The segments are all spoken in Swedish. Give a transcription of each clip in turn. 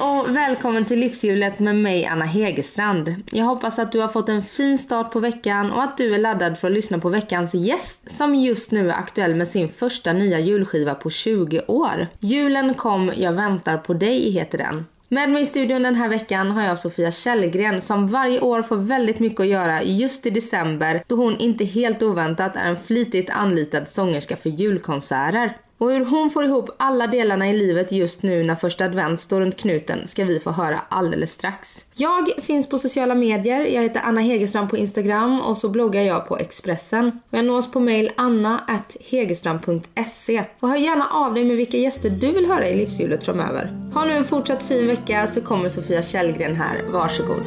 Och välkommen till Livshjulet med mig Anna Hegerstrand. Jag hoppas att du har fått en fin start på veckan och att du är laddad för att lyssna på veckans gäst som just nu är aktuell med sin första nya julskiva på 20 år. Julen kom, jag väntar på dig heter den. Med mig i studion den här veckan har jag Sofia Källgren som varje år får väldigt mycket att göra just i december då hon inte helt oväntat är en flitigt anlitad sångerska för julkonserter. Och hur hon får ihop alla delarna i livet just nu när första advent står runt knuten ska vi få höra alldeles strax. Jag finns på sociala medier. Jag heter Anna Hegerstrand på Instagram och så bloggar jag på Expressen. Jag nås på mail anna.hegerstrand.se och hör gärna av dig med vilka gäster du vill höra i livshjulet framöver. Ha nu en fortsatt fin vecka så kommer Sofia Källgren här. Varsågod.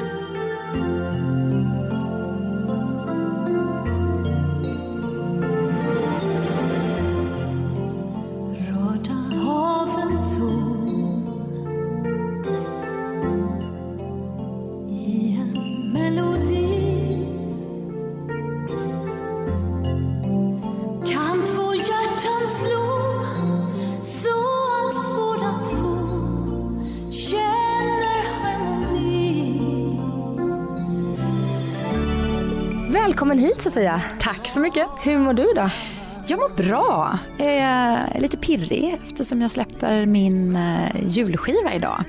Välkommen hit Sofia. Tack så mycket. Hur mår du då? Jag mår bra. Jag är lite pirrig eftersom jag släpper min eh, julskiva idag.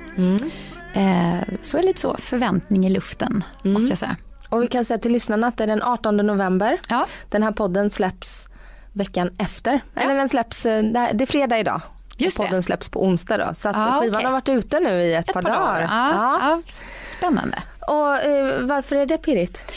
Eh, så är det lite så förväntning i luften måste jag säga. Och vi kan säga till lyssnarna att det är den 18 november. Ja. Den här podden släpps veckan efter. Eller den släpps, eh, det är- det fredag idag. Just och det. podden släpps på onsdag då. Så att Ja, skivan okej. har varit ute nu i ett, Ett par, dagar. Ja, Ja. ja, s- spännande. Och eh, varför är det pirrigt?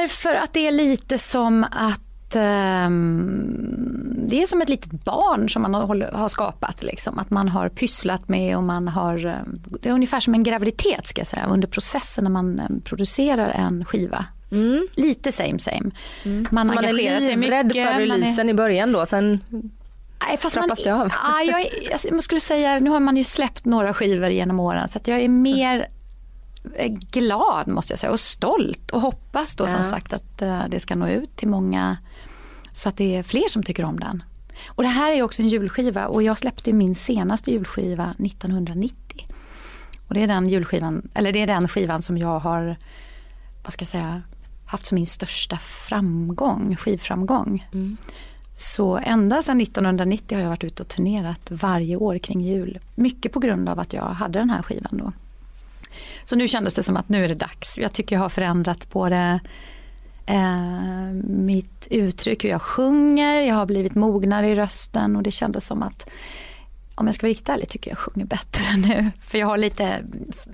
Därför att det är lite som att ehm, det är som ett litet barn som man har, skapat. Liksom. Att man har pysslat med och man har, eh, det är ungefär som en graviditet ska jag säga, under processen när man eh, producerar en skiva. Lite same same. Man Mm. Så man är engagerar sig livrädd mycket. för man är- releasen i början då. Sen, Nej, fast man, det av? Ja, jag, är- alltså, jag skulle säga, nu har man ju släppt några skivor genom åren så jag är mer eh, glad måste jag säga och stolt och hoppas då Ja. som sagt att eh, det ska nå ut till många så att det är fler som tycker om den. Och det här är också en julskiva och jag släppte min senaste julskiva 1990. Och det är den julskivan, eller det är den skivan som jag har, vad ska jag säga, haft som min största framgång, skivframgång. Så ända sedan 1990 har jag varit ute och turnerat varje år kring jul. Mycket på grund av att jag hade den här skivan då. Så nu kändes det som att nu är det dags. Jag tycker jag har förändrat både eh, mitt uttryck, hur jag sjunger, jag har blivit mognare i rösten och det kändes som att om jag ska vara riktigt ärlig tycker jag sjunger bättre nu. För jag har lite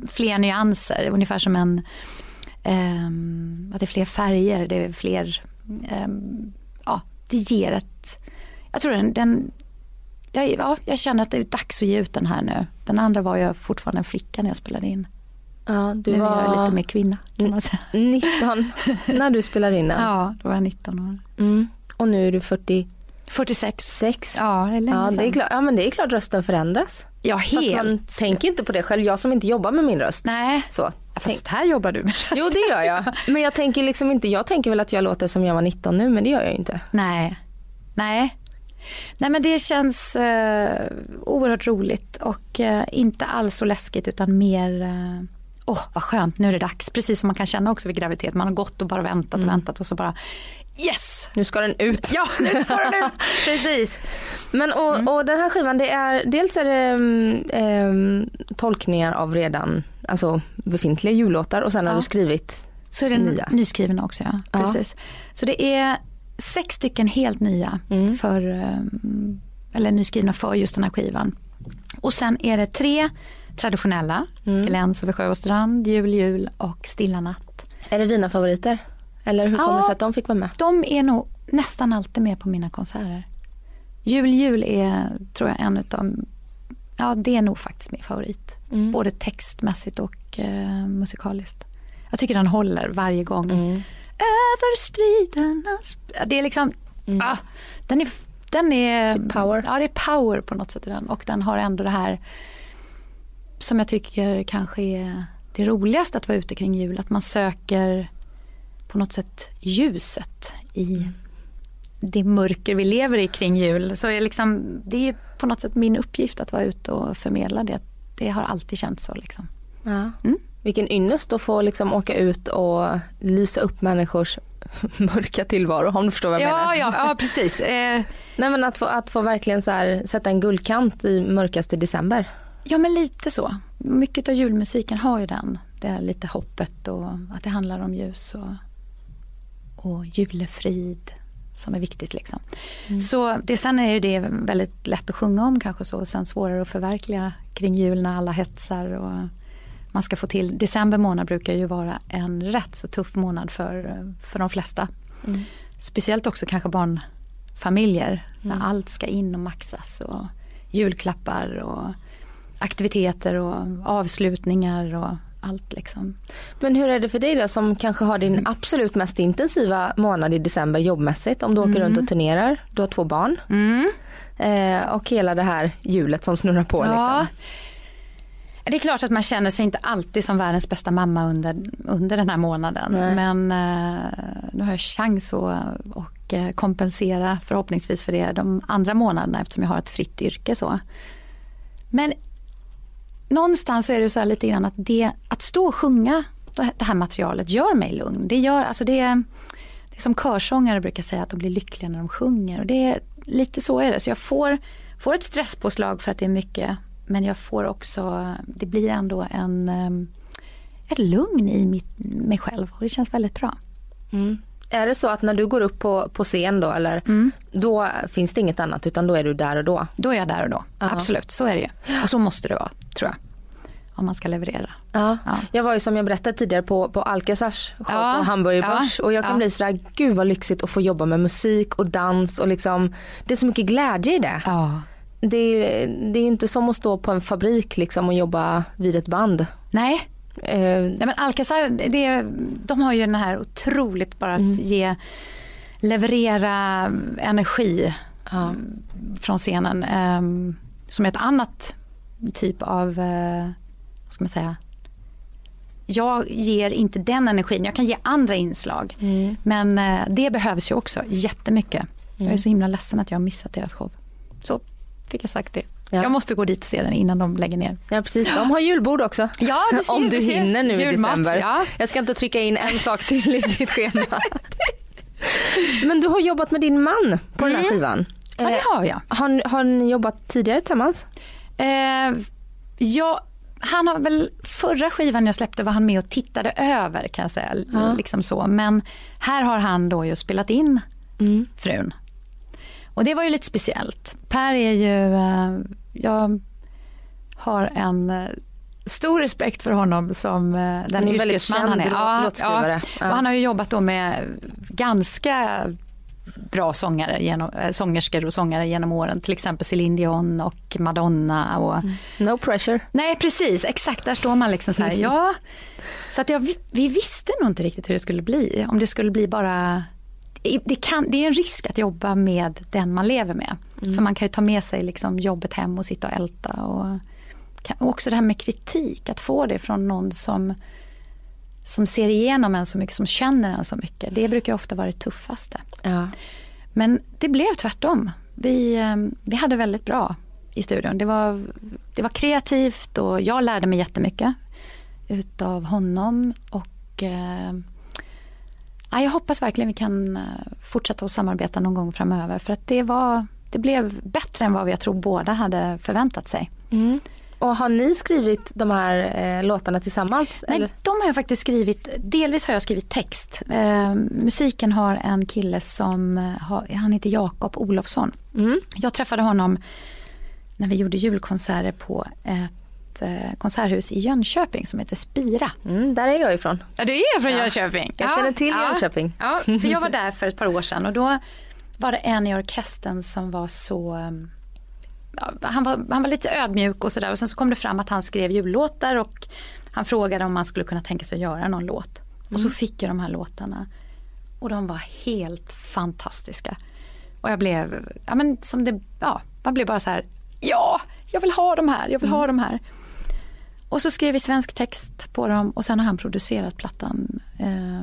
fler nyanser, ungefär som en eh, att det är fler färger, det är fler eh, ja, det ger ett... Jag tror den... den jag, ja, jag känner att det är dags att ge ut den här nu. Den andra var jag fortfarande en flicka när jag spelade in ja, du nu är jag var lite mer kvinna kan man säga. 19 när du spelade in den. Ja, då var jag 19 år. Mm. Och nu är du 46. 46. Ja, det är länge Ja, det är klart, ja, men det är klart rösten förändras. Ja, Fast man helt. tänker inte på det själv. Jag som inte jobbar med min röst. Nej, Så. fast här jobbar du med röst. Jo det gör jag. Men jag tänker liksom inte, jag tänker väl att jag låter som jag var 19 nu men det gör jag ju inte. Nej. Nej. Nej men det känns eh, oerhört roligt och eh, inte alls så läskigt utan mer eh, Åh vad skönt, nu är det dags. Precis som man kan känna också vid graviditet. Man har gått och bara väntat och väntat och så bara Yes! Nu ska den ut. Ja, nu ska den ut! Precis. Men och, och den här skivan det är, dels är det mm, ehm, tolkningar av redan alltså, befintliga jullåtar och sen har Ja. du skrivit Så är den Nya. nyskriven också ja. Ja. Precis. Så det är sex stycken helt nya för, eh, eller nyskrivna för just den här skivan. Och sen är det tre traditionella, Gläns över sjö och strand, Jul, jul och Stilla natt. Är det dina favoriter? Eller hur kommer Ja. det sig att de fick vara med? De är nog nästan alltid med på mina konserter. Jul, jul är tror jag en utav, ja det är nog faktiskt min favorit. Mm. Både textmässigt och eh, musikaliskt. Jag tycker den håller varje gång. Mm. över stridernas... Det är liksom, ah, den är, den är... Mm. Det är power. Ja, det är power på något sätt i den. Och den har ändå det här som jag tycker kanske är det roligaste att vara ute kring jul. Att man söker på något sätt ljuset i det mörker vi lever i kring jul. Så är liksom, det är på något sätt min uppgift att vara ute och förmedla det. Det har alltid känts så. Liksom. Ja. Mm. Vilken ynnest att få liksom åka ut och lysa upp människors mörka tillvaro om du förstår vad jag Ja, menar. ja, ja, precis. Eh, Nej men att få, att få verkligen så här, sätta en guldkant i mörkaste december. Ja, men lite så. Mycket av julmusiken har ju den. Det är lite hoppet och att det handlar om ljus och, och julefrid som är viktigt. Liksom. Så det, sen är ju det väldigt lätt att sjunga om kanske så och sen svårare att förverkliga kring jul när alla hetsar och man ska få till. December månad brukar ju vara en rätt så tuff månad för, för de flesta. Speciellt också kanske barnfamiljer när allt ska in och maxas och julklappar och aktiviteter och avslutningar och allt liksom. Men hur är det för dig då som kanske har din absolut mest intensiva månad i december jobbmässigt? Om du åker runt och turnerar, du har två barn eh, och hela det här hjulet som snurrar på. Ja. Liksom. Det är klart att man känner sig inte alltid som världens bästa mamma under, under den här månaden. Nej. Men eh, nu har jag chans att och, eh, kompensera förhoppningsvis för det de andra månaderna eftersom jag har ett fritt yrke. så. Men någonstans så är det så här lite grann att det, att stå och sjunga det här materialet gör mig lugn. Det gör, alltså det, det är som körsångare brukar säga att de blir lyckliga när de sjunger. Och det är, lite så är det. Så jag får, får ett stresspåslag för att det är mycket. Men jag får också, det blir ändå en, ehm, ett lugn i mitt, mig själv. Och det känns väldigt bra. Mm. Är det så att när du går upp på, på scen då eller Mm. då finns det inget annat utan då är du där och då? Då är jag där och då. Ja. Absolut, så är det ju. Och så måste det vara, tror jag. Om man ska leverera. Ja. Ja. Jag var ju som jag berättade tidigare på, på Alcazars show Ja. på Hamburger Börs Ja. och jag kan Ja. bli sådär, gud vad lyxigt att få jobba med musik och dans och liksom det är så mycket glädje i det. Ja. Det, är- det är inte som att stå på en fabrik liksom och jobba vid ett band. Nej, Nej men Alcazar, det, de har ju den här otroligt bara att ge, leverera energi ja. från scenen. ehm, som är ett annat typ av, eh, vad ska man säga, jag ger inte den energin, jag kan ge andra inslag. Mm. Men eh, det behövs ju också jättemycket. Jag är så himla ledsen att jag har missat deras show. Så fick jag sagt det. Ja. Jag måste gå dit och se den innan de lägger ner. ja precis, de har julbord också. Ja, du ser, Om du ser. hinner nu i Julmat, december. ja. Jag ska inte trycka in en sak till i ditt schema. Men du har jobbat med din man på den här Mm. skivan. Ja, det har jag. Har, har ni jobbat tidigare tillsammans? Eh, ja, han har väl, förra skivan jag släppte var han med och tittade över kan jag säga. Ja. Liksom så. Men här har han då ju spelat in Mm. frun. Och det var ju lite speciellt. Per är ju, eh, jag har en eh, stor respekt för honom som eh, den yrkesman han är. låtskrivare. Ja. Och han har ju jobbat då med ganska bra sångare, genom, sångerskor och sångare genom åren. Till exempel Céline Dion och Madonna. Och, No pressure. Nej precis, exakt där står man liksom så här. Ja. Så att jag, vi visste nog inte riktigt hur det skulle bli. Om det skulle bli bara det, kan, det är en risk att jobba med den man lever med. För man kan ju ta med sig liksom jobbet hem och sitta och älta. Och, och också det här med kritik, att få det från någon som, som ser igenom en så mycket, som känner en så mycket. Det brukar ofta vara det tuffaste. Ja. Men det blev tvärtom. Vi, eh, vi hade väldigt bra i studion. Det var, det var kreativt och jag lärde mig jättemycket utav honom. Och eh, ja, Jag hoppas verkligen vi kan eh, fortsätta att samarbeta någon gång framöver. För att det, var, det blev bättre än vad jag tror båda hade förväntat sig. Mm. Och har ni skrivit de här eh, låtarna tillsammans? Nej, eller? de har jag faktiskt skrivit, delvis har jag skrivit text. Eh, musiken har en kille som, eh, har, han heter Jakob Olofsson. Mm. Jag träffade honom när vi gjorde julkonserter på ett eh, konserthus i Jönköping som heter Spira. Mm, där är jag ifrån. Ja, du är från Ja. Jönköping? Jag känner till Jönköping. Ja, för jag var där för ett par år sedan och då var det en i orkestern som var så ja, han, var, han var lite ödmjuk och sådär och sen så kom det fram att han skrev jullåtar och han frågade om man skulle kunna tänka sig att göra någon låt. Och så fick jag de här låtarna. Och de var helt fantastiska. Och jag blev, ja men som det, ja, man blev bara så här, ja, jag vill ha de här, jag vill ha de här. Och så skrev vi svensk text på dem och sen har han producerat plattan eh,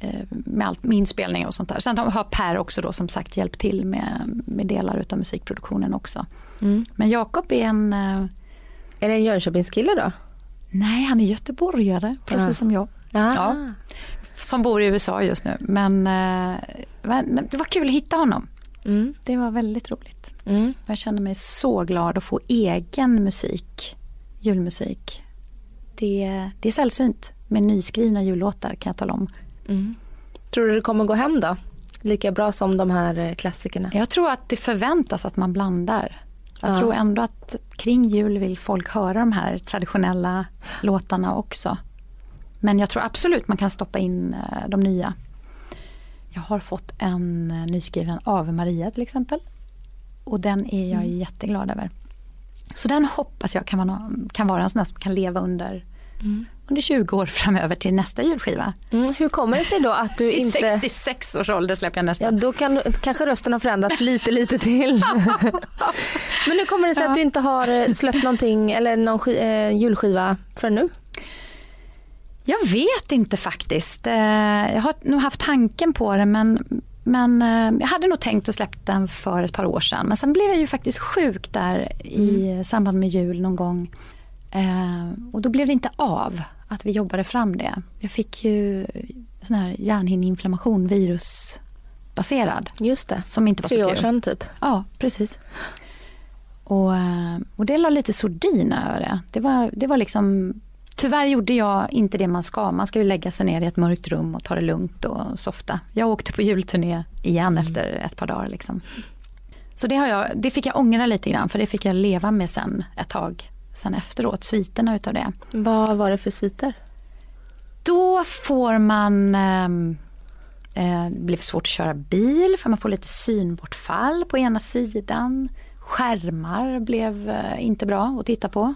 eh, med, allt, med inspelning och sånt där. Sen har Per också då som sagt hjälpt till med, med delar utav musikproduktionen också. Mm. Men Jakob är en, eh, Är det en Jönköpingskille då? nej han är göteborgare precis Ja. som jag. Ja. Som bor i USA just nu. Men, eh, men det var kul att hitta honom. Mm. Det var väldigt roligt. Mm. Jag känner mig så glad att få egen musik, julmusik. Det, det är sällsynt med nyskrivna jullåtar kan jag tala om. Mm. Tror du det kommer gå hem då? Lika bra som de här eh, klassikerna? Jag tror att det förväntas att man blandar. Jag Ja. tror ändå att kring jul vill folk höra de här traditionella låtarna också. Men jag tror absolut man kan stoppa in eh, de nya. Jag har fått en eh, nyskriven Ave Maria till exempel. Och den är jag jätteglad över. Så den hoppas jag kan vara, kan vara en sån där som kan leva under, under 20 år framöver till nästa julskiva. Mm. Hur kommer det sig då att du I inte... 66 års ålder släpper jag nästa. Ja, då kan kanske rösten har förändrats lite, lite till. Men hur kommer det sig att du inte har eh, släppt någonting eller någon sk- eh, julskiva förrän nu? Jag vet inte faktiskt. Eh, Jag har nog haft tanken på det men, men eh, jag hade nog tänkt att släppa den för ett par år sedan. Men sen blev jag ju faktiskt sjuk där i samband med jul någon gång. Eh, Och då blev det inte av att vi jobbade fram det. Jag fick ju sån här hjärnhinneinflammation, virusbaserad. Just det. Som inte var Tre år sedan typ. Ja, precis. Och, eh, och det la lite sordin över det. Det var, det var liksom, tyvärr gjorde jag inte det man ska. Man ska ju lägga sig ner i ett mörkt rum och ta det lugnt och softa. Jag åkte på julturné igen efter ett par dagar. Liksom. Så det, har jag, det fick jag ångra lite grann för det fick jag leva med sen ett tag. Sen efteråt, sviterna utav det. Vad var det för sviter? Då får man ehm, eh, det blev svårt att köra bil för man får lite synbortfall på ena sidan. Skärmar blev eh, inte bra att titta på.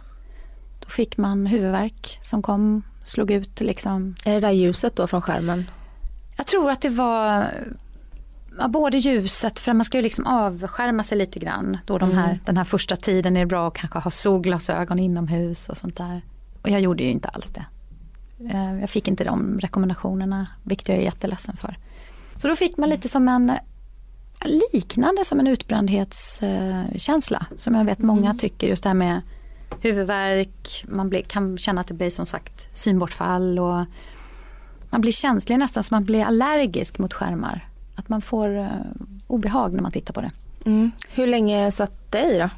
Fick man huvudvärk som kom, slog ut liksom. Är det där ljuset då från skärmen? Jag tror att det var ja, både ljuset, för man ska ju liksom avskärma sig lite grann. Då de här, Den här första tiden är det bra att kanske ha solglasögon inomhus och sånt där. Och jag gjorde ju inte alls det. Eh, Jag fick inte de rekommendationerna, vilket jag är jätteledsen för. Så då fick man lite som en liknande som en utbrändhetskänsla. Som jag vet många tycker, just det här med huvudvärk, man kan känna att det blir som sagt synbortfall och man blir känslig nästan som man blir allergisk mot skärmar. Att man får eh, obehag när man tittar på det. Hur länge satt i då?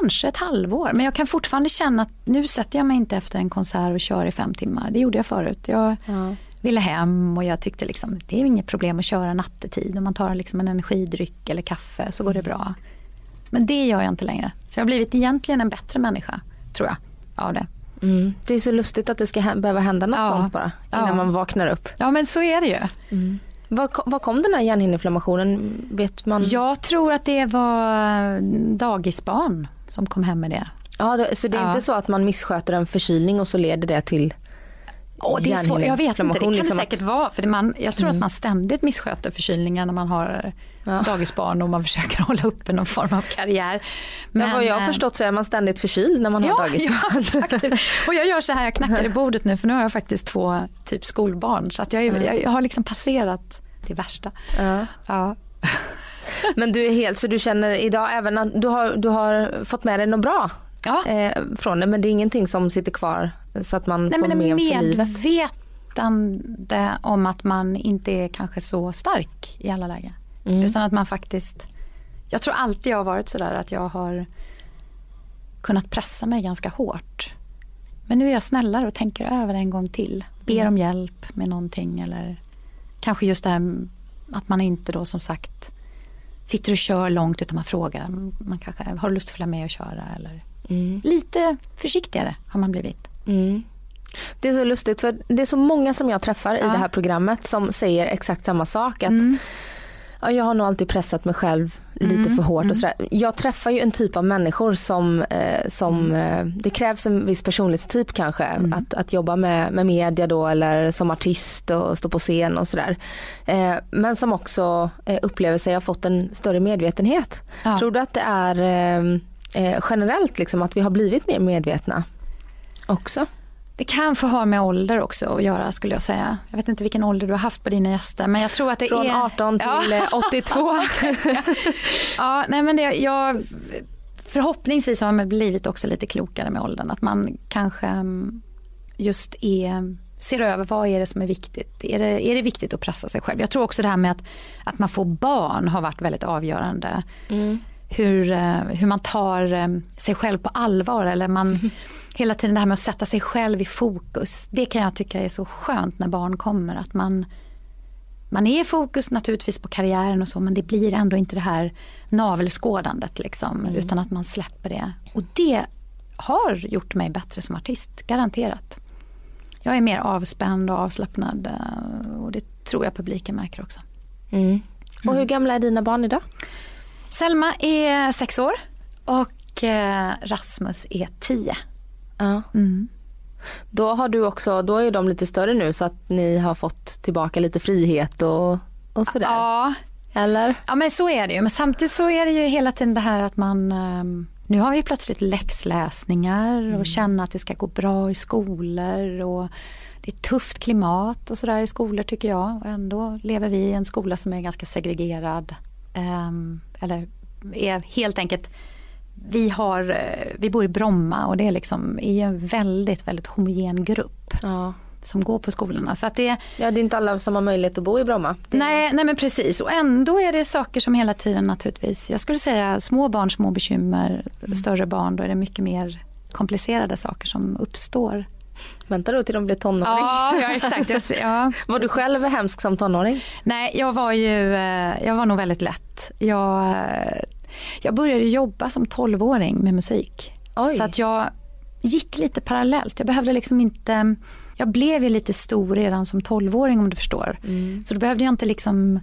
Kanske ett halvår, men jag kan fortfarande känna att nu sätter jag mig inte efter en konsert och kör i fem timmar. Det gjorde jag förut. Jag Ja. ville hem och jag tyckte liksom det är inget problem att köra nattetid. Om man tar liksom en energidryck eller kaffe så går det bra. Men det gör jag inte längre. Så jag har blivit egentligen en bättre människa, tror jag, av det. Mm. Det är så lustigt att det ska hä- behöva hända något Ja. sånt bara innan Ja. man vaknar upp. Ja men så är det ju. Var, ko- var kom den här hjärnhinneinflammationen? Vet man? Jag tror att det var dagisbarn som kom hem med det. Ja, det, så det är Ja. inte så att man missköter en förkylning och så leder det till Åh, det är svårt. Jag vet inte, det kan det liksom säkert att- vara. För man, jag tror att man ständigt missköter förkylningar när man har Ja. dagisbarn och man försöker hålla uppe någon form av karriär. Men, vad jag har förstått så är man ständigt förkyld när man har Ja, dagisbarn. ja faktiskt. Och jag gör så här, jag knackar i bordet nu för nu har jag faktiskt två typ skolbarn. Så att jag, är, jag har liksom passerat det värsta. Ja. Ja. Men du är helt, så du känner idag även att du har, du har fått med dig något bra Ja. eh, från det men det är ingenting som sitter kvar så att man Nej, får men med för livet? medvetande om att man inte är kanske så stark i alla lägen. Mm. Utan att man faktiskt, jag tror alltid jag har varit sådär att jag har kunnat pressa mig ganska hårt. Men nu är jag snällare och tänker över en gång till. Ber Mm. om hjälp med någonting eller kanske just det här att man inte då som sagt sitter och kör långt utan man frågar. Man kanske har lust att följa med och köra eller Mm. lite försiktigare har man blivit. Mm. Det är så lustigt för det är så många som jag träffar i Ja. det här programmet som säger exakt samma sak. Att, Mm. Ja, jag har nog alltid pressat mig själv lite Mm, för hårt mm. och sådär. Jag träffar ju en typ av människor som, eh, som eh, det krävs en viss personlighetstyp kanske Mm. att, att jobba med, med media då eller som artist och stå på scen och sådär. Eh, men som också eh, upplever sig ha fått en större medvetenhet. Ja. Tror du att det är eh, eh, generellt liksom att vi har blivit mer medvetna också? Det kanske har med ålder också att göra skulle jag säga. Jag vet inte vilken ålder du har haft på dina gäster men jag tror att det Från är... 18 till Ja. eh, 82. Ja, nej men det, jag, förhoppningsvis har man blivit också lite klokare med åldern. Att man kanske mm, just är, ser över vad är det som är viktigt. Är det, är det viktigt att pressa sig själv? Jag tror också det här med att, att man får barn har varit väldigt avgörande. Hur, eh, hur man tar eh, sig själv på allvar eller man hela tiden det här med att sätta sig själv i fokus. Det kan jag tycka är så skönt när barn kommer. Att man, man är i fokus naturligtvis på karriären och så men det blir ändå inte det här navelskådandet liksom utan att man släpper det. Och det har gjort mig bättre som artist, garanterat. Jag är mer avspänd och avslappnad eh, och det tror jag publiken märker också. Mm. Och hur gamla är dina barn idag? Selma är sex år och eh, Rasmus är tio. Ja. Mm. Då har du också, då är de lite större nu så att ni har fått tillbaka lite frihet och, och sådär. Ja, Eller? Ja men så är det ju. Men samtidigt så är det ju hela tiden det här att man ehm, nu har vi plötsligt läxläsningar och känna att det ska gå bra i skolor och det är tufft klimat och sådär i skolor tycker jag. Och ändå lever vi i en skola som är ganska segregerad. Ehm, eller är helt enkelt vi, har, eh, vi bor i Bromma och det är liksom i en väldigt, väldigt homogen grupp Ja. som går på skolorna. Så att det, ja, det är inte alla som har möjlighet att bo i Bromma. Det, Nej, nej men precis och ändå är det saker som hela tiden naturligtvis, jag skulle säga små barn, små bekymmer, större barn, då är det mycket mer komplicerade saker som uppstår. Vänta då till de blir tonåring. Ja, ja exakt. Jag, ja. Var du själv hemsk som tonåring? Nej, jag var ju, eh, jag var nog väldigt lätt. Jag, eh, jag började jobba som 12-åring med musik. Oj. Så att jag gick lite parallellt. Jag behövde liksom inte, jag blev ju lite stor redan som 12-åring om du förstår. Så då behövde jag inte liksom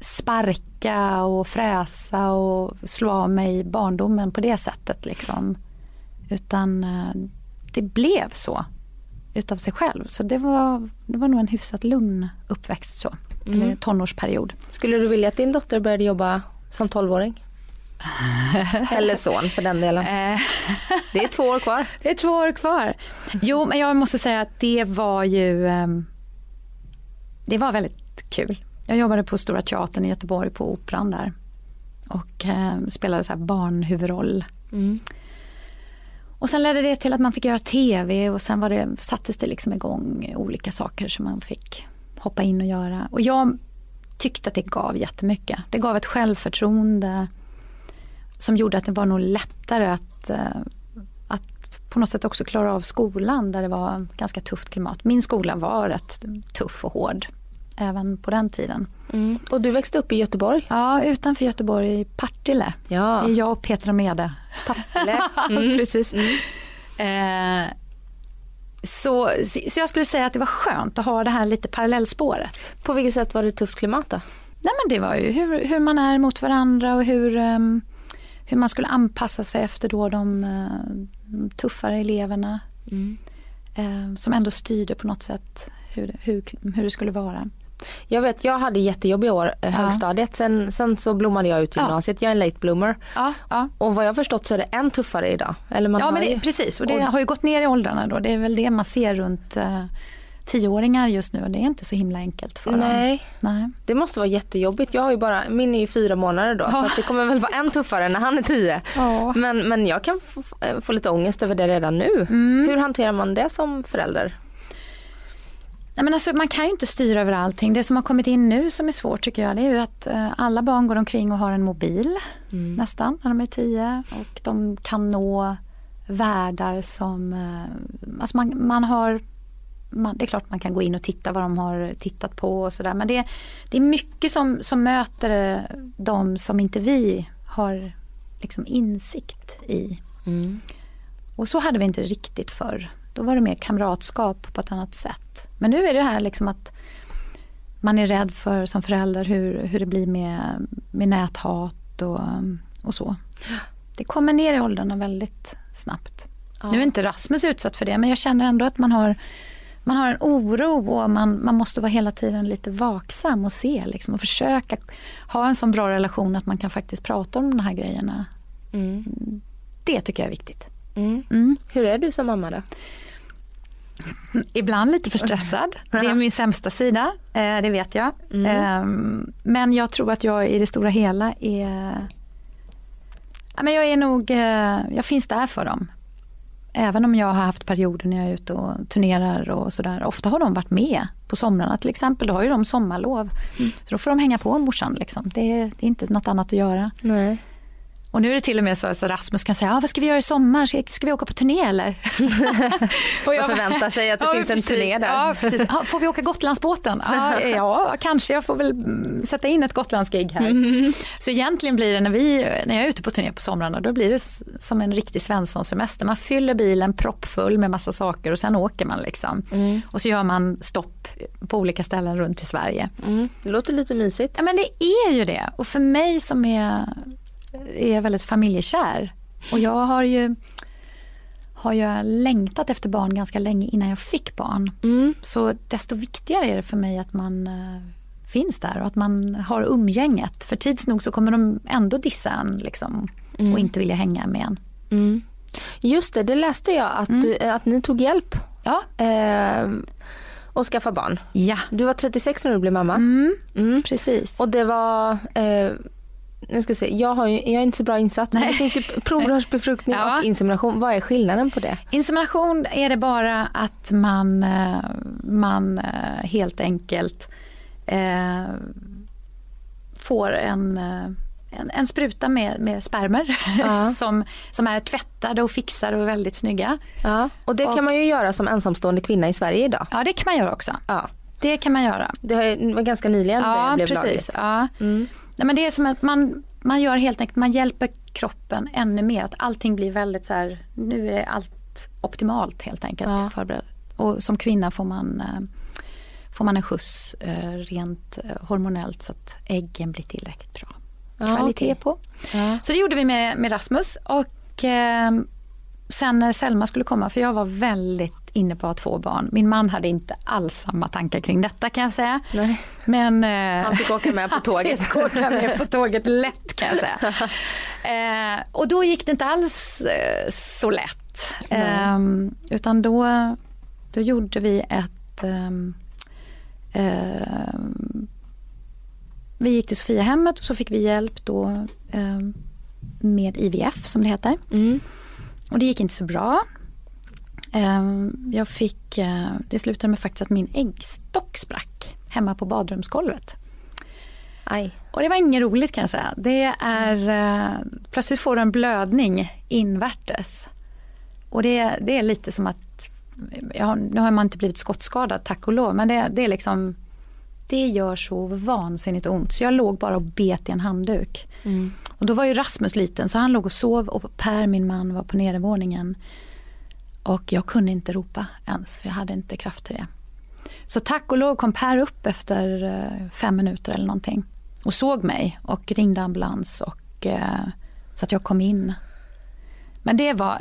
sparka och fräsa och slå av mig barndomen på det sättet. Liksom. Utan eh, det blev så utav sig själv. Så det var, det var nog en hyfsat lugn uppväxt så. Eller tonårsperiod. Skulle du vilja att din dotter började jobba som 12-åring? Eller son för den delen. Eh, Det är två år kvar. det är två år kvar. Jo, men jag måste säga att det var ju ehm, Det var väldigt kul. Jag jobbade på Stora Teatern i Göteborg på Operan där. Och eh, spelade så här barnhuvudroll. Mm. Och sen ledde det till att man fick göra TV och sen var det, sattes det liksom igång olika saker som man fick hoppa in och göra. Och jag tyckte att det gav jättemycket. Det gav ett självförtroende som gjorde att det var nog lättare att, eh, att på något sätt också klara av skolan där det var ganska tufft klimat. Min skola var rätt tuff och hård även på den tiden. Mm. Och du växte upp i Göteborg? Ja, utanför Göteborg, i Partille. Ja. Det är jag och Petra Mede. Partille. Mm. Precis. Eh, så, så jag skulle säga att det var skönt att ha det här lite parallellspåret. På vilket sätt var det tufft klimat då? Nej men det var ju hur, hur man är mot varandra och hur, ehm, hur man skulle anpassa sig efter då de, eh, de tuffare eleverna. Eh, som ändå styrde på något sätt hur, hur, hur det skulle vara. Jag vet, jag hade jättejobbiga år, eh, högstadiet. Sen, sen så blommade jag ut Ja. gymnasiet. Jag är en late bloomer. Ja, ja. Och vad jag har förstått så är det än tuffare idag. Eller man ja men det, ju... precis och det har ju gått ner i åldrarna då. Det är väl det man ser runt eh, tioåringar just nu och det är inte så himla enkelt för dem. Nej, Nej. det måste vara jättejobbigt. Jag har ju bara, min är ju fyra månader då. Så Ja. det kommer väl vara än tuffare när han är tio. Ja. Men, men jag kan få, få lite ångest över det redan nu. Mm. Hur hanterar man det som förälder? Nej, men alltså, man kan ju inte styra över allting. Det som har kommit in nu som är svårt tycker jag det är ju att eh, alla barn går omkring och har en mobil nästan när de är tio och de kan nå världar som, eh, alltså man, man har man, det är klart man kan gå in och titta vad de har tittat på och sådär men det, det är mycket som, som möter eh, de som inte vi har liksom insikt i. Och så hade vi inte riktigt förr. Då var det mer kamratskap på ett annat sätt. Men nu är det här liksom att man är rädd för som förälder hur, hur det blir med, med näthat och, och så. Det kommer ner i åldrarna väldigt snabbt. Nu är inte Rasmus utsatt för det men jag känner ändå att man har man har en oro och man, man måste vara hela tiden lite vaksam och se liksom, och försöka ha en sån bra relation att man kan faktiskt prata om de här grejerna. Mm. Det tycker jag är viktigt. Mm. Mm. Hur är du som mamma då? Ibland lite för stressad. Det är min sämsta sida, eh, det vet jag. Mm. Ehm, Men jag tror att jag i det stora hela är... Men Jag är nog, eh, jag finns där för dem. Även om jag har haft perioder när jag är ute och turnerar och sådär. Ofta har de varit med på somrarna till exempel. Då har ju de sommarlov. Så då får de hänga på morsan. Liksom. Det, är, det är inte något annat att göra. Nej. Och nu är det till och med så att Rasmus kan säga, ah, vad ska vi göra i sommar? Ska, ska vi åka på turné eller? och Man förväntar sig att det Ja, finns en precis. turné där. Ja, precis. Ah, får vi åka Gotlandsbåten? Ah, ja, kanske. Jag får väl mm, sätta in ett Gotlandsgig här. Mm. Så egentligen blir det när, vi, när jag är ute på turné på somrarna, då blir det som en riktig Svensson-semester. Man fyller bilen proppfull med massa saker och sen åker man liksom. Och så gör man stopp på olika ställen runt i Sverige. Mm. Det låter lite mysigt. Ja men det är ju det. Och för mig som är, är väldigt familjekär. Och jag har ju har jag längtat efter barn ganska länge innan jag fick barn. Mm. Så desto viktigare är det för mig att man eh, finns där och att man har umgänget. För tids nog så kommer de ändå dissa en liksom, och inte vilja hänga med en. Mm. Just det, det läste jag att, du, att ni tog hjälp Ja, eh, och skaffa barn. ja. Du var 36 när du blev mamma. Mm, Mm. precis. Och det var, eh, nu ska vi se, jag, har ju, jag är inte så bra insatt. Men det finns ju provrörsbefruktning Ja. och insemination. Vad är skillnaden på det? Insemination är det bara att man, eh, man eh, helt enkelt eh, får en, eh, en, en spruta med, med spermer Ja. som, som är tvättade och fixade och väldigt snygga. Ja. Och det Och- kan man ju göra som ensamstående kvinna i Sverige idag. Ja, det kan man göra också. Ja. Det kan man göra. Det var ganska nyligen Ja, det blev precis. lagligt. Ja. Mm. Nej, men det är som att man, man gör helt enkelt, man hjälper kroppen ännu mer. Att allting blir väldigt så här, nu är allt optimalt helt enkelt Ja. förberett. Och som kvinna får man, eh, får man en skjuts eh, rent eh, hormonellt så att äggen blir tillräckligt bra Ja, kvalitet okej. på. Ja. Så det gjorde vi med, med Rasmus och eh, sen när Selma skulle komma, för jag var väldigt inne på att få barn. Min man hade inte alls samma tankar kring detta kan jag säga. Nej. Men, eh, Han fick åka med på tåget. Han fick åka med på tåget lätt kan jag säga. Eh, och då gick det inte alls eh, så lätt. Eh, utan då, då gjorde vi ett ehm, ehm, vi gick till Sofiahemmet och så fick vi hjälp då ehm, med IVF som det heter. Mm. Och det gick inte så bra. Ehm, Jag fick, eh, det slutade med faktiskt att min äggstock sprack hemma på badrumsgolvet. Aj. Och det var inget roligt kan jag säga. Det är, eh, plötsligt får du en blödning invärtes. Och det, det är lite som att, ja, nu har man inte blivit skottskadad tack och lov, men det, det är liksom, det gör så vansinnigt ont. Så jag låg bara och bet i en handduk. Mm. Och då var ju Rasmus liten så han låg och sov och Per min man var på nedervåningen. Och jag kunde inte ropa ens för jag hade inte kraft till det. Så tack och lov kom Per upp efter eh, fem minuter eller någonting. Och såg mig och ringde ambulans och eh, så att jag kom in. Men det var,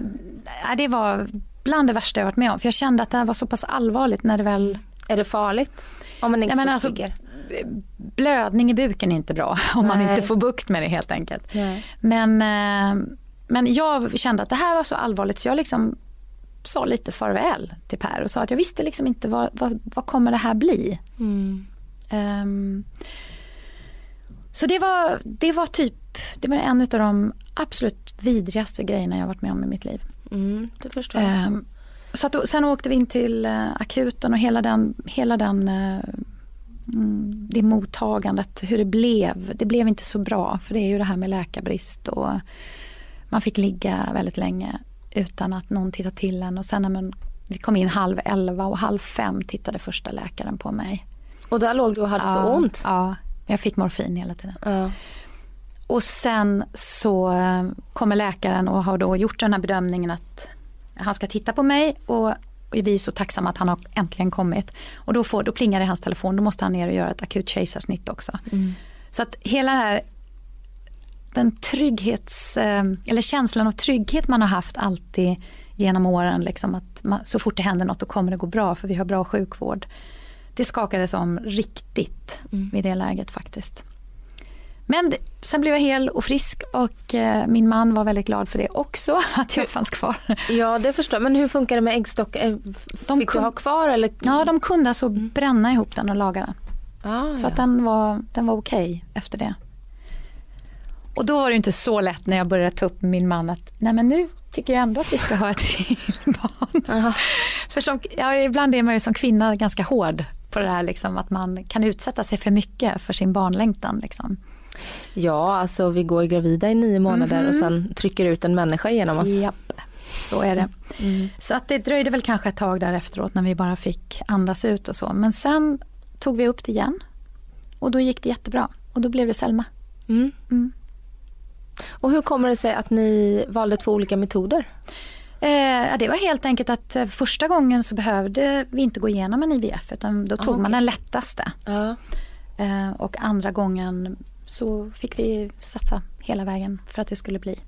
nej, det var bland det värsta jag varit med om. För jag kände att det här var så pass allvarligt när det väl Är det farligt? Om men äggstock alltså, blödning i buken är inte bra om man Nej. inte får bukt med det helt enkelt. Nej. Men, eh, men jag kände att det här var så allvarligt så jag liksom sa lite farväl till Per och sa att jag visste liksom inte vad, vad, vad kommer det här bli. Mm. Ehm, så det var, det var typ, det var en av de absolut vidrigaste grejerna jag varit med om i mitt liv. Mm. Det förstår jag. Ehm, så att, sen åkte vi in till eh, akuten och hela den, hela den eh, mm, det mottagandet, hur det blev. Det blev inte så bra för det är ju det här med läkarbrist och man fick ligga väldigt länge utan att någon tittade till en och sen när man, vi kom in halv elva och halv fem tittade första läkaren på mig. Och där låg du och hade så Ja, ont? Ja, jag fick morfin hela tiden. Ja. Och sen så eh, kommer läkaren och har då gjort den här bedömningen att han ska titta på mig och vi är så tacksamma att han har äntligen kommit. Och då, får, då plingar det i hans telefon, då måste han ner och göra ett akut kejsarsnitt också. Så att hela det här den trygghets, eh, eller känslan av trygghet man har haft alltid genom åren, liksom att man, så fort det händer något då kommer det gå bra för vi har bra sjukvård. Det skakades om riktigt vid det läget faktiskt. Men sen blev jag hel och frisk och eh, min man var väldigt glad för det också, att jag fanns kvar. Ja, det förstår jag. Men hur funkar det med äggstock? Eh, De Fick du kun- ha kvar eller? Ja, de kunde alltså bränna ihop den och laga den. Ah, Så ja. att den var, den var okej efter det. Och då var det inte så lätt när jag började ta upp med min man att nej men nu tycker jag ändå att vi ska ha ett till barn. Aha. För som, ja, ibland är man ju som kvinna ganska hård på det här liksom, att man kan utsätta sig för mycket för sin barnlängtan. Liksom. Ja, alltså vi går gravida i nio månader och sen trycker ut en människa genom oss. Japp, så är det. Så att det dröjde väl kanske ett tag där efteråt när vi bara fick andas ut och så. Men sen tog vi upp det igen och då gick det jättebra och då blev det Selma. Mm. Och hur kommer det sig att ni valde två olika metoder? Eh, det var helt enkelt att eh, första gången så behövde vi inte gå igenom en IVF utan då tog okej. man den lättaste. Ja. Eh, och andra gången så fick vi satsa hela vägen för att det skulle bli.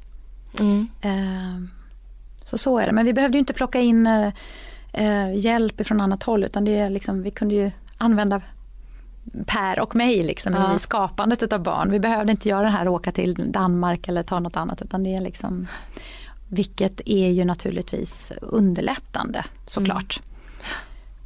Mm. Eh, så så är det. Men vi behövde ju inte plocka in eh, eh, hjälp från annat håll utan det liksom, vi kunde ju använda Per och mig liksom Ja. i skapandet utav barn. Vi behövde inte göra det här åka till Danmark eller ta något annat utan det är liksom vilket är ju naturligtvis underlättande såklart.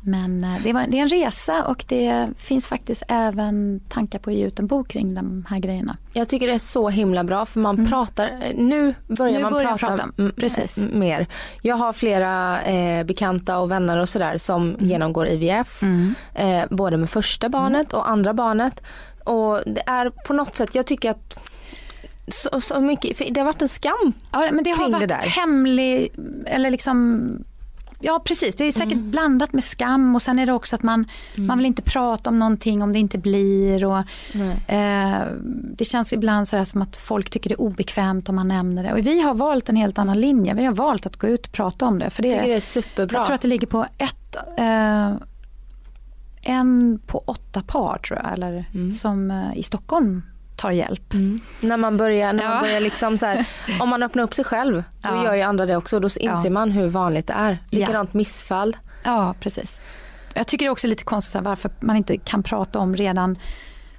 Men eh, det, var, det är en resa och det finns faktiskt även tankar på att ge ut en bok kring de här grejerna. Jag tycker det är så himla bra för man pratar, nu börjar Nu man börjar prata, prata, precis. mer. Jag har flera eh, bekanta och vänner och sådär som genomgår IVF. Eh, både med första barnet och andra barnet. Och det är på något sätt, jag tycker att så, så mycket, för det har varit en skam. Ja, men det har kring det varit där. hemlig, eller liksom Ja precis, det är säkert Mm. blandat med skam och sen är det också att man, man vill inte prata om någonting om det inte blir. Och, eh, det känns ibland så här som att folk tycker det är obekvämt om man nämner det. Och vi har valt en helt annan linje. Vi har valt att gå ut och prata om det. För det Jag tycker det är superbra. jag tror att det ligger på ett, eh, en på åtta par tror jag, eller Mm. som eh, i Stockholm tar hjälp. När man börjar, när Ja. man börjar liksom så här, om man öppnar upp sig själv, då Ja. gör ju andra det också. Då inser Ja. man hur vanligt det är. Likadant missfall. Ja, precis. Jag tycker det är också lite konstigt så här, varför man inte kan prata om redan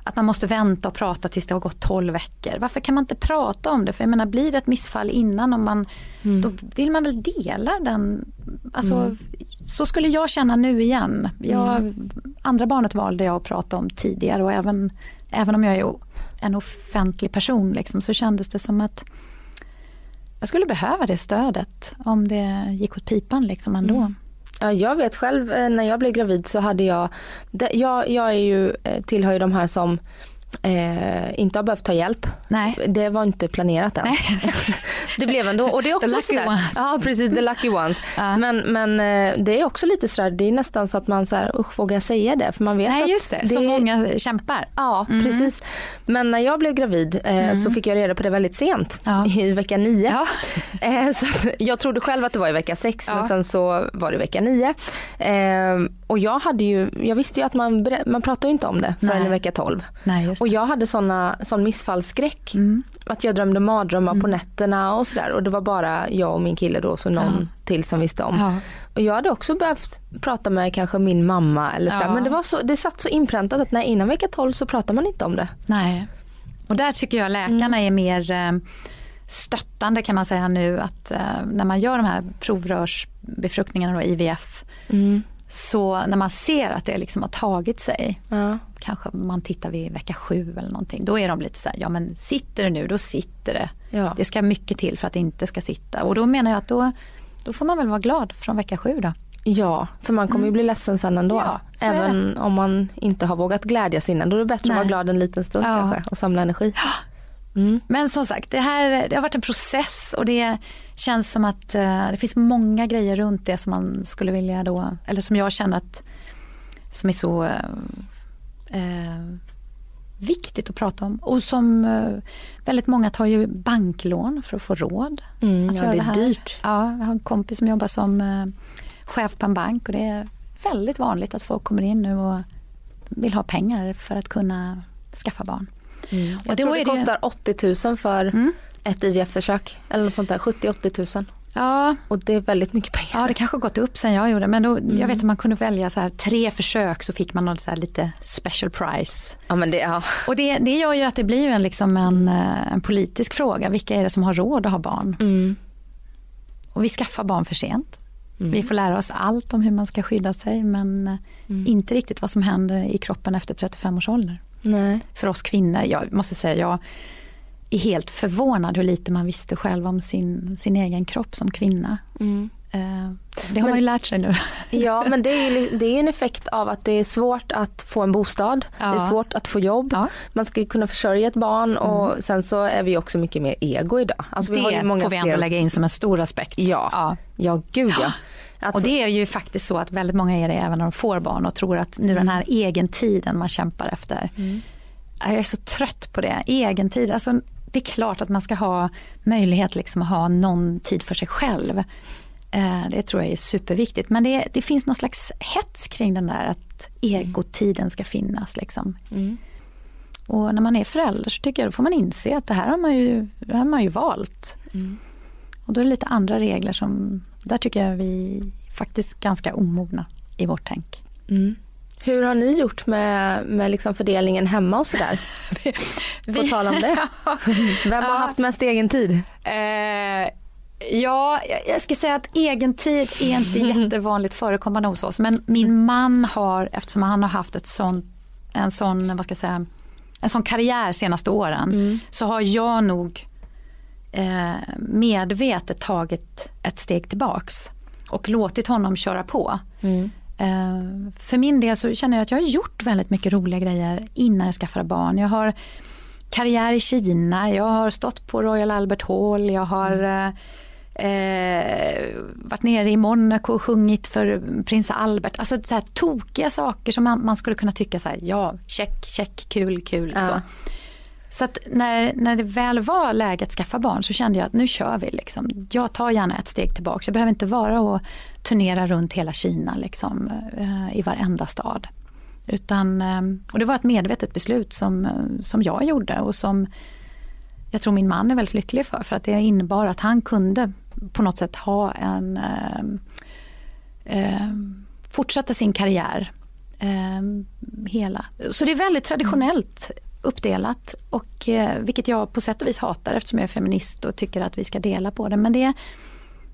att man måste vänta och prata tills det har gått 12 veckor. Varför kan man inte prata om det? För jag menar, blir det ett missfall innan, om man, då vill man väl dela den. Alltså, Så skulle jag känna nu igen. Jag, Andra barnet valde jag att prata om tidigare och även, även om jag är en offentlig person liksom, så kändes det som att jag skulle behöva det stödet om det gick åt pipan liksom ändå. Mm. Ja, jag vet själv eh, när jag blev gravid så hade jag, jag, jag är ju, eh, tillhör ju de här som eh, inte har behövt ta hjälp. Nej. Det var inte planerat än. det blev ändå och det är också The lucky sådär, ones. Ja precis, the lucky ones. Ja. Men, men eh, det är också lite sådär, det är nästan så att man såhär, usch vågar jag säga det? För man vet Nej att just det, så många kämpar. Ja, precis. Men när jag blev gravid eh, så fick jag reda på det väldigt sent, Ja. i vecka nio. Ja. Eh, så jag trodde själv att det var i vecka sex men sen så var det vecka nio. Eh, och jag hade ju, jag visste ju att man, man pratar ju inte om det förrän i vecka tolv. Nej, Och jag hade såna, sån missfallsskräck. Mm. Att jag drömde mardrömmar på nätterna och sådär. Och det var bara jag och min kille då, så någon till som visste om. Ja. Och jag hade också behövt prata med kanske min mamma eller sådär. Ja. Men det, var så, det satt så inpräntat att nej, innan vecka 12 så pratar man inte om det. Nej. Och där tycker jag läkarna är mer eh, stöttande kan man säga nu att eh, när man gör de här provrörsbefruktningarna och IVF så när man ser att det liksom har tagit sig Ja. kanske man tittar vid vecka sju eller någonting. Då är de lite så här, ja men sitter det nu, då sitter det. Ja. Det ska mycket till för att det inte ska sitta. Och då menar jag att då, då får man väl vara glad från vecka sju då. Ja, för man kommer ju bli ledsen sen ändå. Mm. Ja, Även om man inte har vågat glädjas innan. Då är det bättre Nej. att vara glad en liten stund Ja. kanske och samla energi. Men som sagt, det här det har varit en process och det känns som att eh, det finns många grejer runt det som man skulle vilja då, eller som jag känner att som är så eh, eh, viktigt att prata om. Och som eh, väldigt många tar ju banklån för att få råd. Mm, att ja, göra det är här. dyrt. Ja, jag har en kompis som jobbar som eh, chef på en bank och det är väldigt vanligt att folk kommer in nu och vill ha pengar för att kunna skaffa barn. Jag Och då tror det det- kostar 80 000 för Mm. ett IVF-försök. Eller något sånt där, 70-80 000. Ja, Och det är väldigt mycket pengar. Ja, det kanske har gått upp sen jag gjorde men då, Mm. jag vet att man kunde välja så här, tre försök så fick man något så här lite special prize. Ja, men det, ja. Och det, det gör ju att det blir en, liksom en, eh, en politisk fråga. Vilka är det som har råd att ha barn? Mm. Och vi skaffar barn för sent. Vi får lära oss allt om hur man ska skydda sig men eh, inte riktigt vad som händer i kroppen efter 35 års ålder. Nej. För oss kvinnor, jag måste säga jag är helt förvånad hur lite man visste själv om sin, sin egen kropp som kvinna. Mm. Eh, Det har Men- man ju lärt sig nu. Ja, men det är, ju- det är en effekt av att det är svårt att få en bostad. Ja. Det är svårt att få jobb. Ja. Man ska ju kunna försörja ett barn och sen så är vi också mycket mer ego idag. Alltså, vi har det många får vi ändå fler- lägga in som en stor aspekt. Ja. Ja. Ja, gud ja. Och det är ju faktiskt så att väldigt många är det även när de får barn och tror att nu den här egen tiden man kämpar efter. Jag är så trött på det. Egen tid. Alltså, det är klart att man ska ha möjlighet liksom att ha någon tid för sig själv. Eh, Det tror jag är superviktigt. Men det, det finns någon slags hets kring den där att egotiden ska finnas. Liksom. Och när man är förälder så tycker jag då får man inse att det här har man ju, har man ju valt. Och då är det lite andra regler som, där tycker jag vi faktiskt ganska omogna i vårt tänk. Mm. Hur har ni gjort med, med liksom fördelningen hemma och sådär? På tal om det. Vem har haft mest egen tid? Eh, ja, jag- ska säga att egentid är inte jättevanligt förekommande hos oss. Men min man har, eftersom han har haft ett sån, en sån, vad ska jag säga, en sån karriär senaste åren. Så har jag nog medvetet tagit ett steg tillbaks. Och låtit honom köra på. Eh, för min del så känner jag att jag har gjort väldigt mycket roliga grejer innan jag skaffade barn. Jag har karriär i Kina, jag har stått på Royal Albert Hall, jag har eh, eh, varit nere i Monaco och sjungit för prins Albert. Alltså så här tokiga saker som man, man skulle kunna tycka så här, ja, check, check, kul, kul. Ja. Så. Så att när, när det väl var läge att skaffa barn så kände jag att nu kör vi. Liksom. Jag tar gärna ett steg tillbaka. Jag behöver inte vara och turnera runt hela Kina liksom, eh, i varenda stad. Utan, eh, och det var ett medvetet beslut som, eh, som jag gjorde och som jag tror min man är väldigt lycklig för. För att det innebar att han kunde på något sätt ha en eh, eh, fortsätta sin karriär. Eh, hela. Så det är väldigt traditionellt uppdelat. Och, eh, vilket jag på sätt och vis hatar eftersom jag är feminist och tycker att vi ska dela på det. Men det,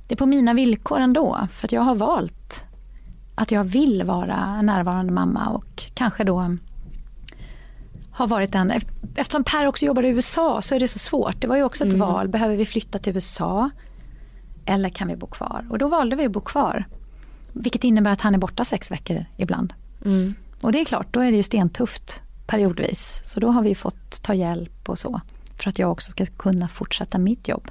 det är på mina villkor ändå. För att jag har valt att jag vill vara närvarande mamma och kanske då har varit den. Eftersom Per också jobbar i USA så är det så svårt. Det var ju också ett val. Behöver vi flytta till USA? Eller kan vi bo kvar? Och då valde vi att bo kvar. Vilket innebär att han är borta sex veckor ibland. Och det är klart, då är det ju stentufft periodvis. Så då har vi fått ta hjälp och så. För att jag också ska kunna fortsätta mitt jobb.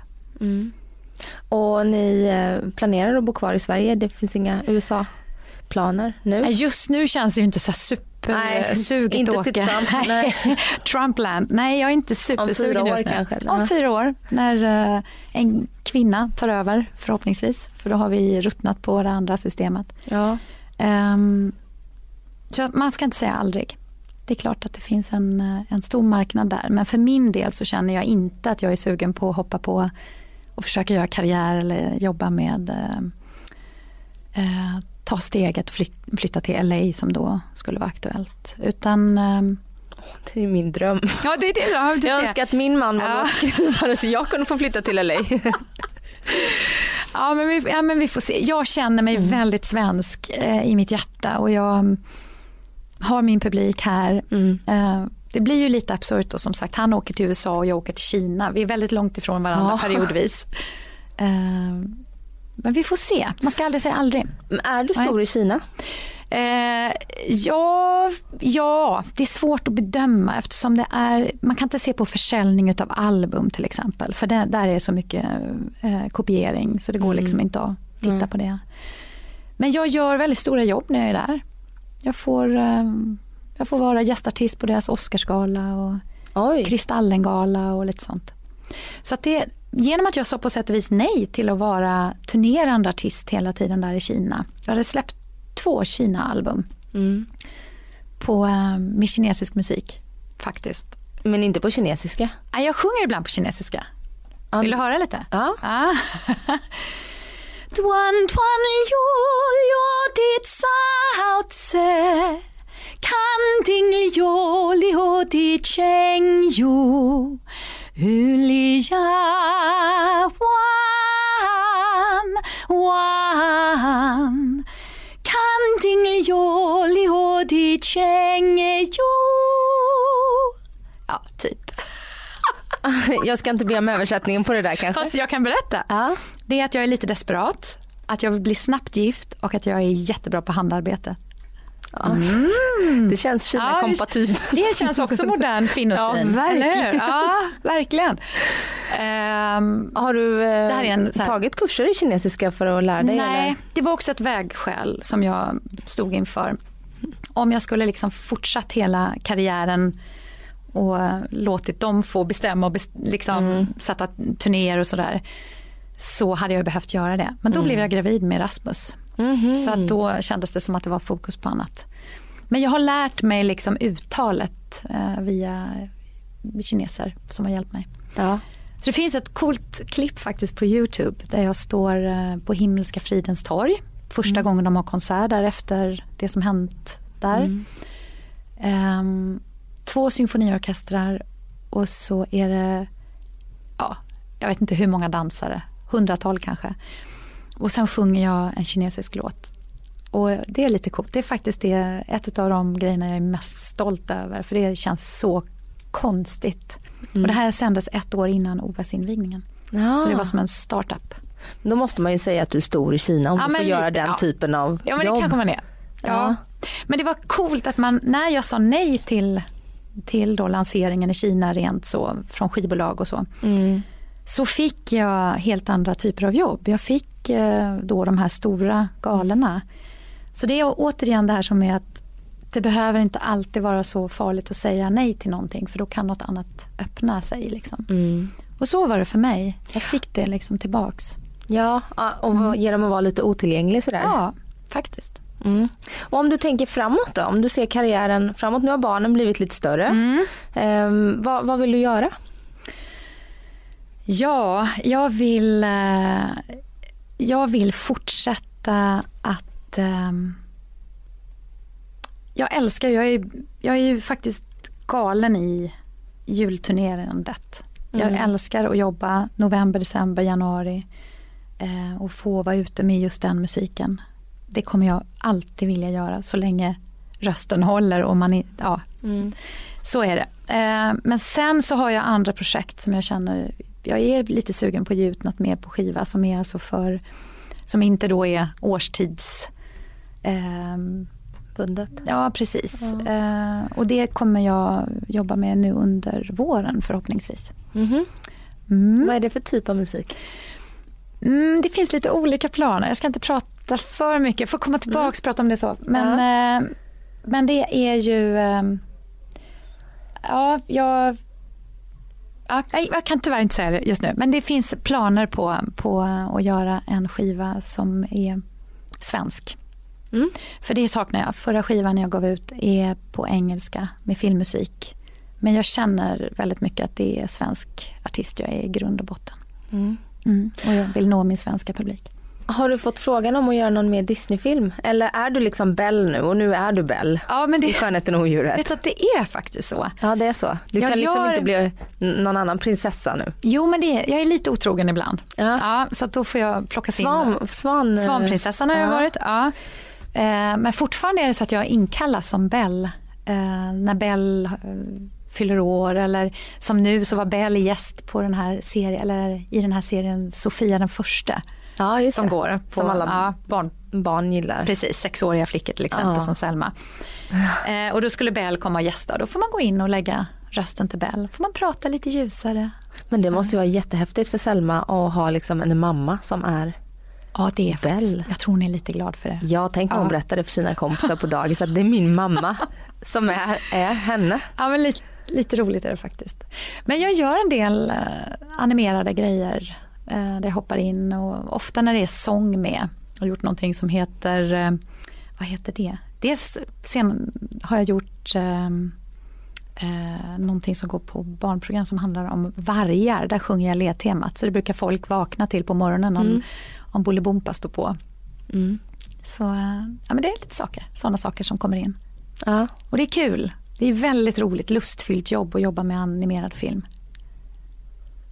Och ni eh, planerar att bo kvar i Sverige? Det finns inga USA-planer nu? Just nu känns det ju inte så supersuget inte att till åka. Trump, Nej. Trumpland. Nej, jag är inte supersugen år just nu. kanske? Om fyra år, när eh, en kvinna tar över förhoppningsvis. För då har vi ruttnat på det andra systemet. Ja. Ehm, så man ska inte säga aldrig. Det är klart att det finns en, eh, en stor marknad där. Men för min del så känner jag inte att jag är sugen på att hoppa på och försöka göra karriär eller jobba med eh, eh, ta steget och flyt, flytta till LA som då skulle vara aktuellt. Utan ehm, Det är min dröm. Ja det är det ja, du Jag ser. önskar att min man var Ja. låtskrivare så jag kunde få flytta till LA. Ja men, vi, ja men vi får se. Jag känner mig väldigt svensk eh, i mitt hjärta och jag mm, har min publik här. Eh, det blir ju lite absurt då som sagt. Han åker till USA och jag åker till Kina. Vi är väldigt långt ifrån varandra Ja. periodvis. Eh, men vi får se. Man ska aldrig säga aldrig. Men är du stor i Kina? Eh, ja, ja, det är svårt att bedöma eftersom det är, man kan inte se på försäljning av album till exempel. För det, där är det så mycket eh, kopiering så det går liksom inte att titta på det. Men jag gör väldigt stora jobb när jag är där. Jag får, eh, jag får vara gästartist på deras Oscarsgala och Oj. Kristallengala och lite sånt. Så att det, genom att jag sa på sätt och vis nej till att vara turnerande artist hela tiden där i Kina. Jag hade släppt två Kina-album Mm. på, eh, med kinesisk musik faktiskt. Men inte på kinesiska. Ja, Jag sjunger ibland på kinesiska. Vill du höra lite? Ja. Ah. Duan tuan liu liu dit sao tse. Kan ding liu liu dit cheng yu. Yu li ya wan wan Kan ding liu liu dit cheng yu. Ja, typ. Jag ska inte be om översättningen på det där kanske. Fast jag kan berätta. Ja. Det är att jag är lite desperat, att jag vill bli snabbt gift och att jag är jättebra på handarbete. Det känns Kina-kompatibelt. Det känns också modern kvinnosyn. Ja, verkligen. Ja, verkligen. Ehm, Har du eh, Det här är en här- tagit kurser i kinesiska för att lära dig? nej, Eller? det var också ett vägskäl som jag stod inför. Om jag skulle liksom fortsatt hela karriären och låtit dem få bestämma och bes- liksom sätta turnéer och sådär. Så hade jag behövt göra det. Men då blev jag gravid med Rasmus. Mhm. Så att då kändes det som att det var fokus på annat. Men jag har lärt mig liksom uttalet eh, via kineser som har hjälpt mig. Ja. Så det finns ett coolt klipp faktiskt på Youtube där jag står eh, på Himmelska fridens torg. Första gången de har konsert där efter det som hänt där. Ehm, två symfoniorkestrar och så är det, ja, jag vet inte hur många dansare, hundratal kanske. Och sen sjunger jag en kinesisk låt. Och det är lite coolt. Det är faktiskt det, ett av de grejerna jag är mest stolt över. För det känns så konstigt. Och det här sändes ett år innan OS-invigningen. Ja. Så det var som en startup. Då måste man ju säga att du är stor i Kina om Ja, du får men göra lite, den ja. typen av Ja men jobb. det kanske man är. Ja. Men det var coolt att man, när jag sa nej till, till då lanseringen i Kina rent så från skivbolag och så. Mm. Så fick jag helt andra typer av jobb. Jag fick eh, då de här stora galorna. Så det är återigen det här som är att det behöver inte alltid vara så farligt att säga nej till någonting för då kan något annat öppna sig. Liksom. Mm. Och så var det för mig. Jag fick det liksom tillbaks. Ja, och genom att vara lite otillgänglig sådär. Ja, faktiskt. Mm. Och om du tänker framåt då? Om du ser karriären framåt. Nu har barnen blivit lite större. Mm. Ehm, vad, vad vill du göra? Ja, jag vill, eh, jag vill fortsätta att... ehm, jag älskar, jag är, jag är ju faktiskt galen i julturnerandet. Jag älskar att jobba november, december, januari eh, och få vara ute med just den musiken. Det kommer jag alltid vilja göra så länge rösten håller och man ja, så är det. Eh, men sen så har jag andra projekt som jag känner, jag är lite sugen på att ge ut något mer på skiva som är alltså för, som inte då är årstids ehm, Bundet. Ja, precis. Eh, och det kommer jag jobba med nu under våren förhoppningsvis. Mhm. Mm. Vad är det för typ av musik? Mm, det finns lite olika planer. Jag ska inte prata för mycket. Jag får komma tillbaka och prata om det så. Men, eh, men det är ju... Eh, ja, jag... Ja, jag kan tyvärr inte säga det just nu. Men det finns planer på, på att göra en skiva som är svensk. Mm. För det saknar jag. Förra skivan jag gav ut är på engelska med filmmusik. Men jag känner väldigt mycket att det är svensk artist jag är i grund och botten. Mm. Mm. Och jag vill nå min svenska publik. Har du fått frågan om att göra någon mer Disney-film? Eller är du liksom Bell nu och nu är du Bell? Ja, men I det, Skönheten och odjuret? vet du att det är faktiskt så. Ja det är så. Du Jag kan liksom gör- inte bli någon annan prinsessa nu. Jo, men det är, jag är lite otrogen ibland. Ja. så att då får jag plockas in. Svan, svan, Svanprinsessan har jag Ja. varit. Ja. Eh, men fortfarande är det så att jag inkallas som Bell. Eh, när Bell eh, fyller år eller som nu så var Bell gäst på den här serien, eller i den här serien Sofia den första. Ja, Som går på Som alla ja, barn, barn gillar. Precis, sexåriga flickor till exempel Ja. som Selma. Eh, och då skulle Bell komma och gästa och då får man gå in och lägga rösten till Bell. får man prata lite ljusare. Men det måste ju vara jättehäftigt för Selma att ha liksom en mamma som är Ja det är faktiskt, Bell. jag tror hon är lite glad för det. Jag tänk hon Ja. berättade för sina kompisar på dagis att det är min mamma som är, är henne. Ja men lite, lite roligt är det faktiskt. Men jag gör en del eh, animerade grejer eh, där jag hoppar in och ofta när det är sång med. Jag har gjort någonting som heter, eh, vad heter det? Dels sen har jag gjort eh, eh, någonting som går på barnprogram som handlar om vargar. Där sjunger jag ledtemat. Så det brukar folk vakna till på morgonen om, Mm. om Bolibompa står på. Mm. Så eh, ja, men det är lite saker, sådana saker som kommer in. Ja. Och det är kul. Det är väldigt roligt, lustfyllt jobb att jobba med animerad film.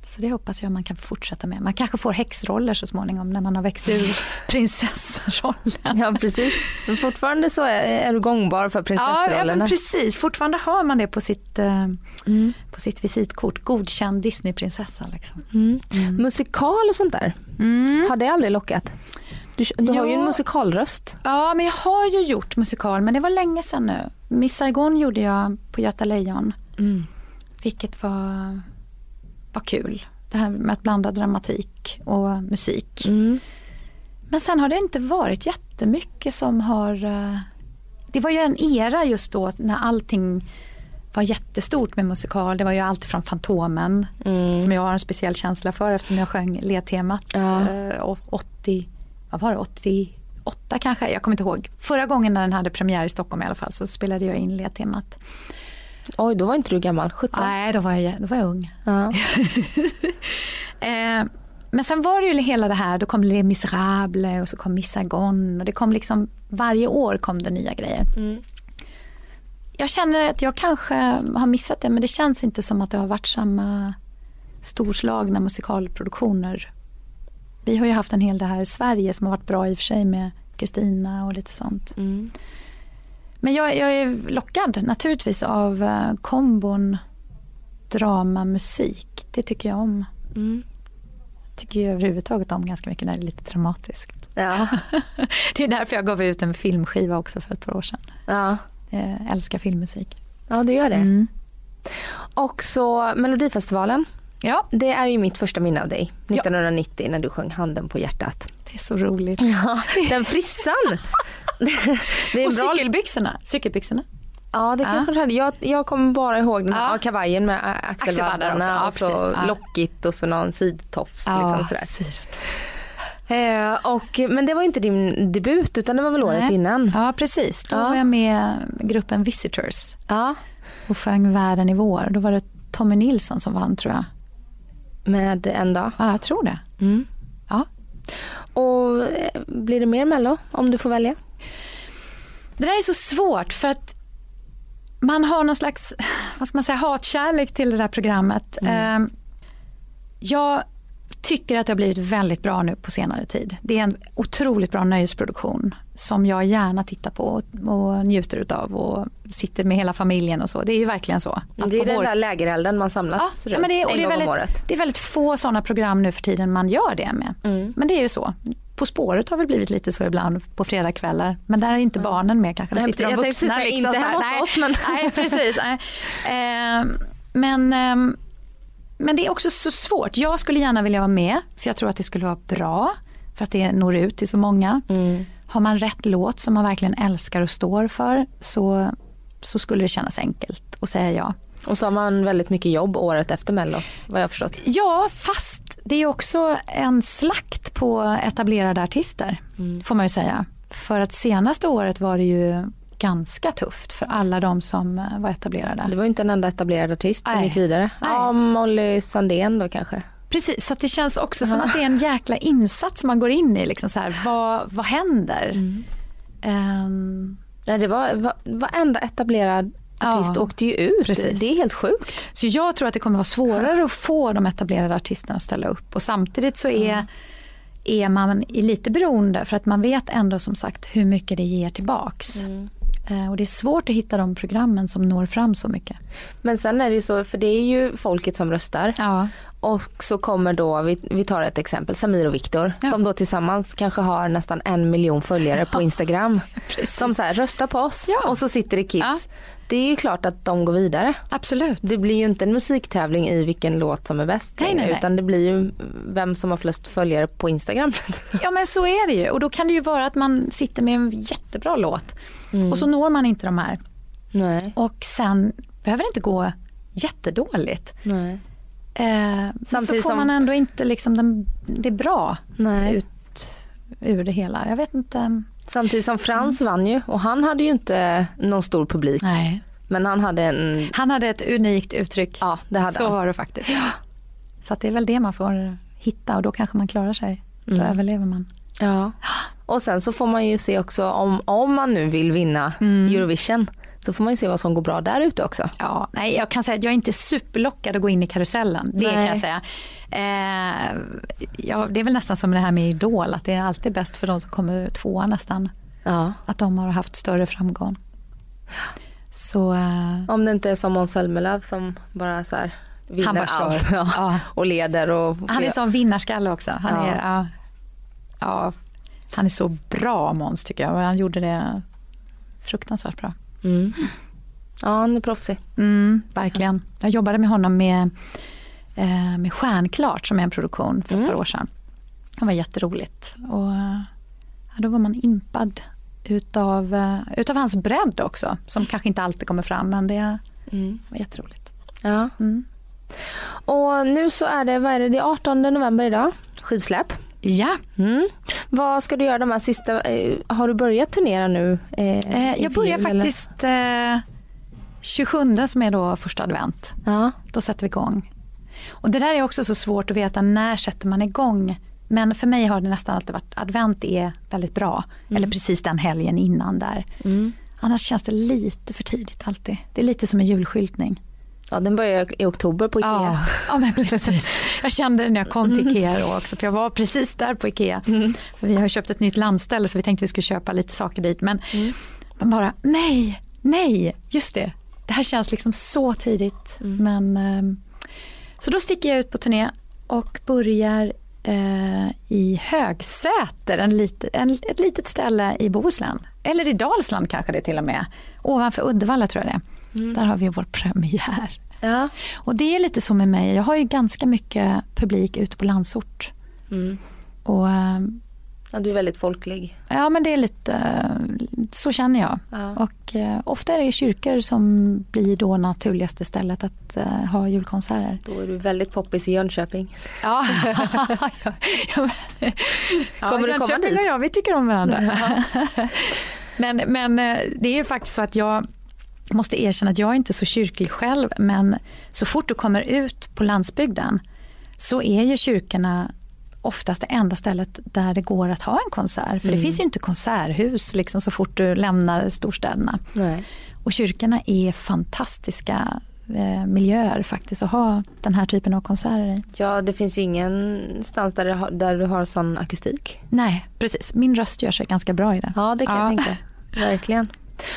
Så det hoppas jag man kan fortsätta med. Man kanske får häxroller så småningom när man har växt ur prinsessrollen. ja, precis. Men fortfarande så är, är du gångbar för Ja, ja, men precis. Fortfarande har man det på sitt, eh, Mm. på sitt visitkort. Godkänd Disneyprinsessa. Liksom. Mm. Musikal och sånt där, har det aldrig lockat? Du, du har ju en Ja. musikalröst. Ja, men jag har ju gjort musikal, men det var länge sedan nu. Miss Saigon gjorde jag på Göta Lejon. Vilket var, var kul. Det här med att blanda dramatik och musik. Mm. Men sen har det inte varit jättemycket som har... eh, Det var ju en era just då när allting var jättestort med musikal. Det var ju allt från Fantomen, Mm. som jag har en speciell känsla för eftersom jag sjöng ledtemat Ja. eh, och 80, vad var det, 88 kanske? Jag kommer inte ihåg. Förra gången när den hade premiär i Stockholm i alla fall så spelade jag in ledtemat. Oj, då var inte du gammal, 17? Nej, då var jag, då var jag ung. Ja. Eh, men sen var det ju hela det här, då kom Les Misérables och så kom Miss Saigon och det kom liksom, varje år kom det nya grejer. Mm. Jag känner att jag kanske har missat det men det känns inte som att det har varit samma storslagna musikalproduktioner. Vi har ju haft en hel del här i Sverige som har varit bra i och för sig med Kristina och lite sånt. Mm. Men jag, jag är lockad naturligtvis av eh, kombon drama, musik. Det tycker jag om. Mm. tycker ju överhuvudtaget om ganska mycket när det är lite dramatiskt. Ja. Det är därför jag gav ut en filmskiva också för ett par år sedan. Ja. Jag älskar filmmusik. ja, det gör det. Mm. Och så Melodifestivalen. Ja, Det är ju mitt första minne av dig. 1990 när du sjöng Handen på hjärtat. det är så roligt. Ja, den frissan. det är Och bra... cykelbyxorna. cykelbyxorna. Ja, det Ja. kanske du hade. Jag, jag kommer bara ihåg den här Ja. ja. kavajen med Axelvaddarna också. och Ja, så. Ja. lockigt och så någon sidtofs. liksom sådär. Eh, och, men det var ju inte din debut utan det var väl året Nej. innan? Ja, precis. Då Ja. var jag med gruppen Visitors Ja. och sjöng Världen i vår. Då var det Tommy Nilsson som vann tror jag. Med en dag. Ja, jag tror det. Mm. Ja. Och eh, blir det mer mello om du får välja? Det där är så svårt för att man har någon slags vad ska man säga, hatkärlek till det där programmet. Eh, Jag tycker att det har blivit väldigt bra nu på senare tid. Det är en otroligt bra nöjesproduktion som jag gärna tittar på och, njuter utav och sitter med hela familjen och så. Det är ju verkligen så. Att det är den vår- där lägerelden man samlas Ja, runt men det, är- en gång väldigt, om året. det är väldigt få sådana program nu för tiden man gör det med. Mm. Men det är ju så. På spåret har väl blivit lite så ibland på fredagskvällar. Men där är inte barnen med kanske. Där Nej, sitter de vuxna. säga, liksom, inte hemma hos oss, men- Nej, precis. Nej. Ehm, men, ehm, men det är också så svårt. Jag skulle gärna vilja vara med. För jag tror att det skulle vara bra. För att det når ut till så många. Mm. Har man rätt låt som man verkligen älskar och står för så, så skulle det kännas enkelt att säga ja. Och så har man väldigt mycket jobb året efter mello vad jag förstått. Ja, fast det är också en slakt på etablerade artister. Får man ju säga. För att senaste året var det ju ganska tufft för alla de som eh, var etablerade. Det var ju inte en enda etablerad artist som Nej. gick vidare. Nej. Ja, Molly Sandén då kanske. Precis, så det känns också som att det är en jäkla insats man går in i. Liksom så här, vad, vad händer? Ehm, Nej, det var, va- varenda etablerad artist Ja, åkte ju ut. precis. Det är helt sjukt. Så jag tror att det kommer vara svårare att få de etablerade artisterna att ställa upp. Och samtidigt så är, är man lite beroende för att man vet ändå som sagt hur mycket det ger tillbaks. Eh, Och det är svårt att hitta de programmen som når fram så mycket. Men sen är det ju så, för det är ju folket som röstar. Ja, Och så kommer då, vi, vi tar ett exempel, Samir och Viktor Ja. som då tillsammans kanske har nästan en miljon följare på Instagram. som så här, rösta på oss Ja. och så sitter det kids. Det är ju klart att de går vidare. absolut. Det blir ju inte en musiktävling i vilken låt som är bäst Nej, längre, nej, nej. utan det blir ju vem som har flest följare på Instagram. Ja men så är det ju. Och då kan det ju vara att man sitter med en jättebra låt och så når man inte de här. nej. Och sen behöver det inte gå jättedåligt. Nej. Eh, men så Samtidigt får man ändå inte liksom den, det är bra Nej. ut ur det hela. Jag vet inte. Samtidigt som Frans vann ju och han hade ju inte någon stor publik. Nej. Men han hade en, Han hade ett unikt uttryck. ja det hade så han. var det faktiskt. Så att det är väl det man får hitta och då kanske man klarar sig. Då Mm. överlever man. Ja. Och sen så får man ju se också om, om man nu vill vinna Eurovision så får man ju se vad som går bra där ute också. Ja, nej, jag kan säga att jag är inte superlockad att gå in i karusellen. Det Nej. kan jag säga. Eh, ja, det är väl nästan som det här med Idol, att det är alltid bäst för de som kommer tvåa nästan. Ja. Att de har haft större framgång. Så eh, Om det inte är som Måns Zelmerlöw som bara så här vinner bara allt. Ja. Och leder och han är som vinnarskalle också. Han, Ja. är, ja, ja, han är så bra Måns tycker jag. Han gjorde det fruktansvärt bra. Mm. Ja, han är proffsig. Mm, verkligen. Jag jobbade med honom med, eh, med Stjärnklart som är en produktion för ett par år sedan. Det var jätteroligt. Och, ja, då var man impad utav, eh, utav hans bredd också. Som kanske inte alltid kommer fram men det var jätteroligt. Ja. Mm. Och nu så är det, vad är det, det är 18 november idag, skivsläpp. Ja, Mm. Vad ska du göra de här sista, eh, har du börjat turnera nu? Eh, eh, jag börjar faktiskt eh, 27 som är då första advent. Ja. Då sätter vi igång. Och det där är också så svårt att veta när sätter man igång. Men för mig har det nästan alltid varit advent är väldigt bra. Eller precis den helgen innan där. Annars känns det lite för tidigt alltid. Det är lite som en julskyltning. Ja, den börjar i oktober på Ikea. Ja, ja men precis. Jag kände det när jag kom till Ikea då också. För jag var precis där på Ikea. För vi har köpt ett nytt landställe så vi tänkte vi skulle köpa lite saker dit. Men man bara, nej, nej, just det. Det här känns liksom så tidigt. Men, ehm, så då sticker jag ut på turné och börjar eh, i Högsäter, en lit, en, ett litet ställe i Bohuslän. Eller i Dalsland kanske det till och med. Ovanför Uddevalla tror jag det är. Där har vi vår premiär. Ja. Och det är lite så med mig. Jag har ju ganska mycket publik ute på landsort. Mm. Och eh, ja, du är väldigt folklig. ja, men det är lite, så känner jag. Ja. Och eh, ofta är det kyrkor som blir då naturligaste stället att eh, ha julkonserter. Då är du väldigt poppis i Jönköping. Ja, ja, Kommer du komma dit? och jag, vi tycker om varandra. men men det är faktiskt så att jag måste erkänna att jag är inte så kyrklig själv, men så fort du kommer ut på landsbygden så är ju kyrkorna oftast det enda stället där det går att ha en konsert. För det finns ju inte konserthus liksom, så fort du lämnar storstäderna. Nej. Och kyrkorna är fantastiska eh, miljöer faktiskt att ha den här typen av konserter i. Ja, det finns ju ingenstans där, det har, där du har sån akustik. Nej, precis. Min röst gör sig ganska bra i det. Ja, det kan Ja. jag tänka. Verkligen.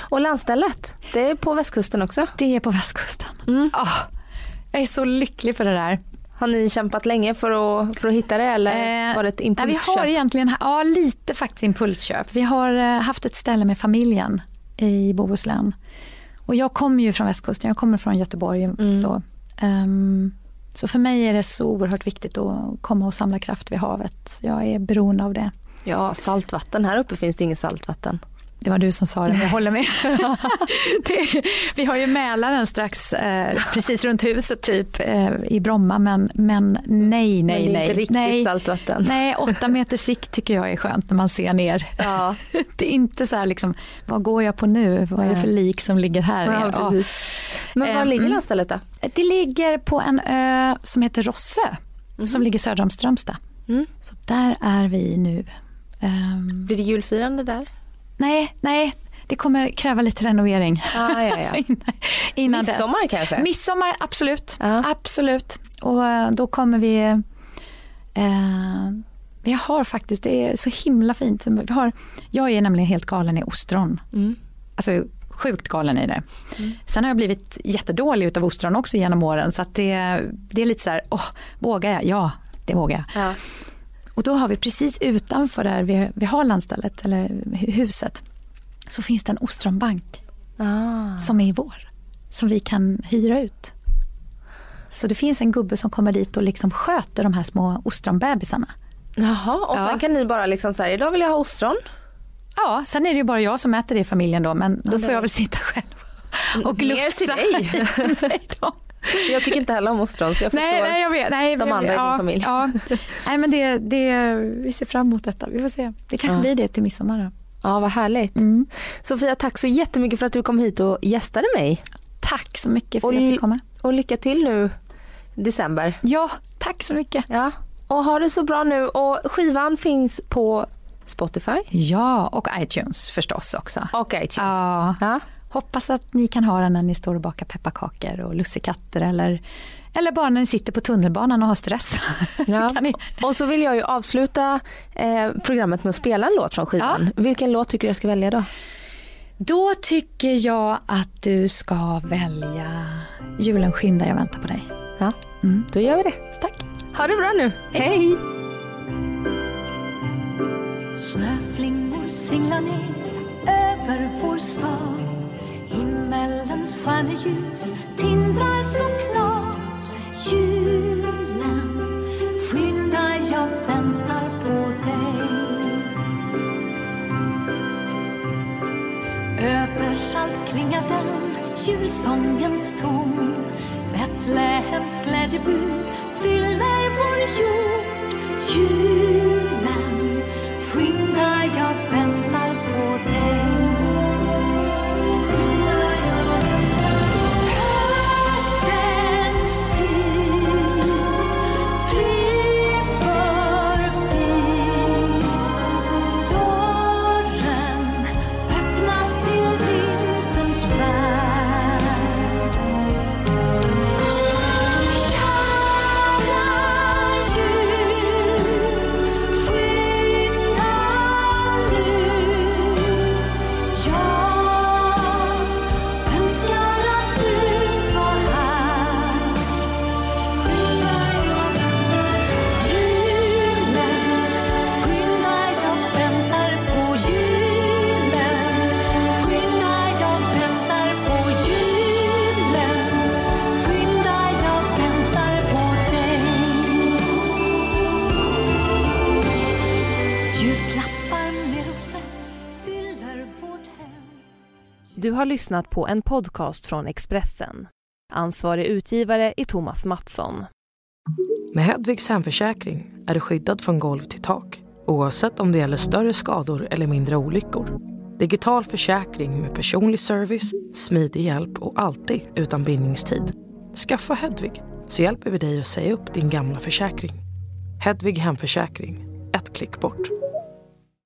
Och landstället, det är på västkusten också. Det är på västkusten. Mm. Ah, jag är så lycklig för det där. Har ni kämpat länge för att, för att hitta det eller Eh, var det ett Nej, impulsköp? vi har egentligen, ja lite faktiskt impulsköp. Vi har eh, haft ett ställe med familjen i Bohuslän. Och jag kommer ju från västkusten, jag kommer från Göteborg. Mm. Då. Ehm, så för mig är det så oerhört viktigt att komma och samla kraft vid havet. Jag är beroende av det. Ja, saltvatten. Här uppe finns det inget saltvatten. Det var du som sa det, jag håller med. det, vi har ju Mälaren strax, eh, precis runt huset typ, eh, i Bromma, men, men nej, nej, Men det är nej. inte riktigt nej. saltvatten. Nej, åtta meters sikt tycker jag är skönt när man ser ner. Ja. Det är inte så här liksom, vad går jag på nu? Vad är det för lik som ligger här? Ja, Ja. Men var Ehm, ligger mm. landstället då? Det ligger på en ö som heter Rossö, som ligger söder om Strömstad. Mm. Så där är vi nu. Ehm, Blir det julfirande där? Nej, nej, det kommer kräva lite renovering. Ah, ja, ja. innan, innan Midsommar dess. kanske? Midsommar, absolut. Ja. Absolut. Och eh, då kommer vi... Eh, vi har faktiskt, det är så himla fint. Vi har, jag är nämligen helt galen i ostron. Mm. Alltså sjukt galen i det. Sen har jag blivit jättedålig utav ostron också genom åren. Så att det, det är lite så här, åh, vågar jag? Ja, det vågar jag. Ja. Och då har vi precis utanför där vi, vi har landstället, eller hu- huset, så finns det en ostronbank Ah. som är vår. Som vi kan hyra ut. Så det finns en gubbe som kommer dit och liksom sköter de här små ostronbebisarna. Jaha, och Ja. sen kan ni bara liksom säga idag vill jag ha ostron. Ja, sen är det ju bara jag som äter det i familjen då, men då Ja, får jag väl sitta själv och Mer till glufsa. dig. Nej då. Jag tycker inte heller om ostron så jag förstår. Nej, nej, jag vet. Nej, de andra i din ja, familj. Ja. Nej, men det, det, vi ser fram emot detta. Vi får se. Det kanske Ja. blir det till midsommar. Då. Ja, vad härligt. Mm. Sofia, tack så jättemycket för att du kom hit och gästade mig. Tack så mycket för att jag fick komma. Och lycka till nu december. Ja, tack så mycket. Ja. Och ha det så bra nu. Och skivan finns på Spotify Ja, och iTunes förstås också. och iTunes. Ja, Ja. Hoppas att ni kan ha den när ni står och bakar pepparkakor och lussekatter eller, eller bara när ni sitter på tunnelbanan och har stress. Ja. ni? Och så vill jag ju avsluta eh, programmet med att spela en låt från skivan. Vilken låt tycker du jag ska välja då? Då tycker jag att du ska välja Julen skyndar jag väntar på dig. Ja, Mm. då gör vi det. Tack. Ha det bra nu. Hej! Snöflingor singlar ner över vår stad Himmelens stjärneljus tindrar så klart Julen skyndar, jag väntar på dig. Överallt klingar den julsångens ton. Betlehems glädjebud fyller vår jord. Jul. Har lyssnat på en podcast från Expressen. Ansvarig utgivare är Thomas Mattsson. Med Hedvigs hemförsäkring är du skyddad från golv till tak oavsett om det gäller större skador eller mindre olyckor. Digital försäkring med personlig service, smidig hjälp och alltid utan bindningstid. Skaffa Hedvig så hjälper vi dig att säga upp din gamla försäkring. Hedvig hemförsäkring, ett klick bort.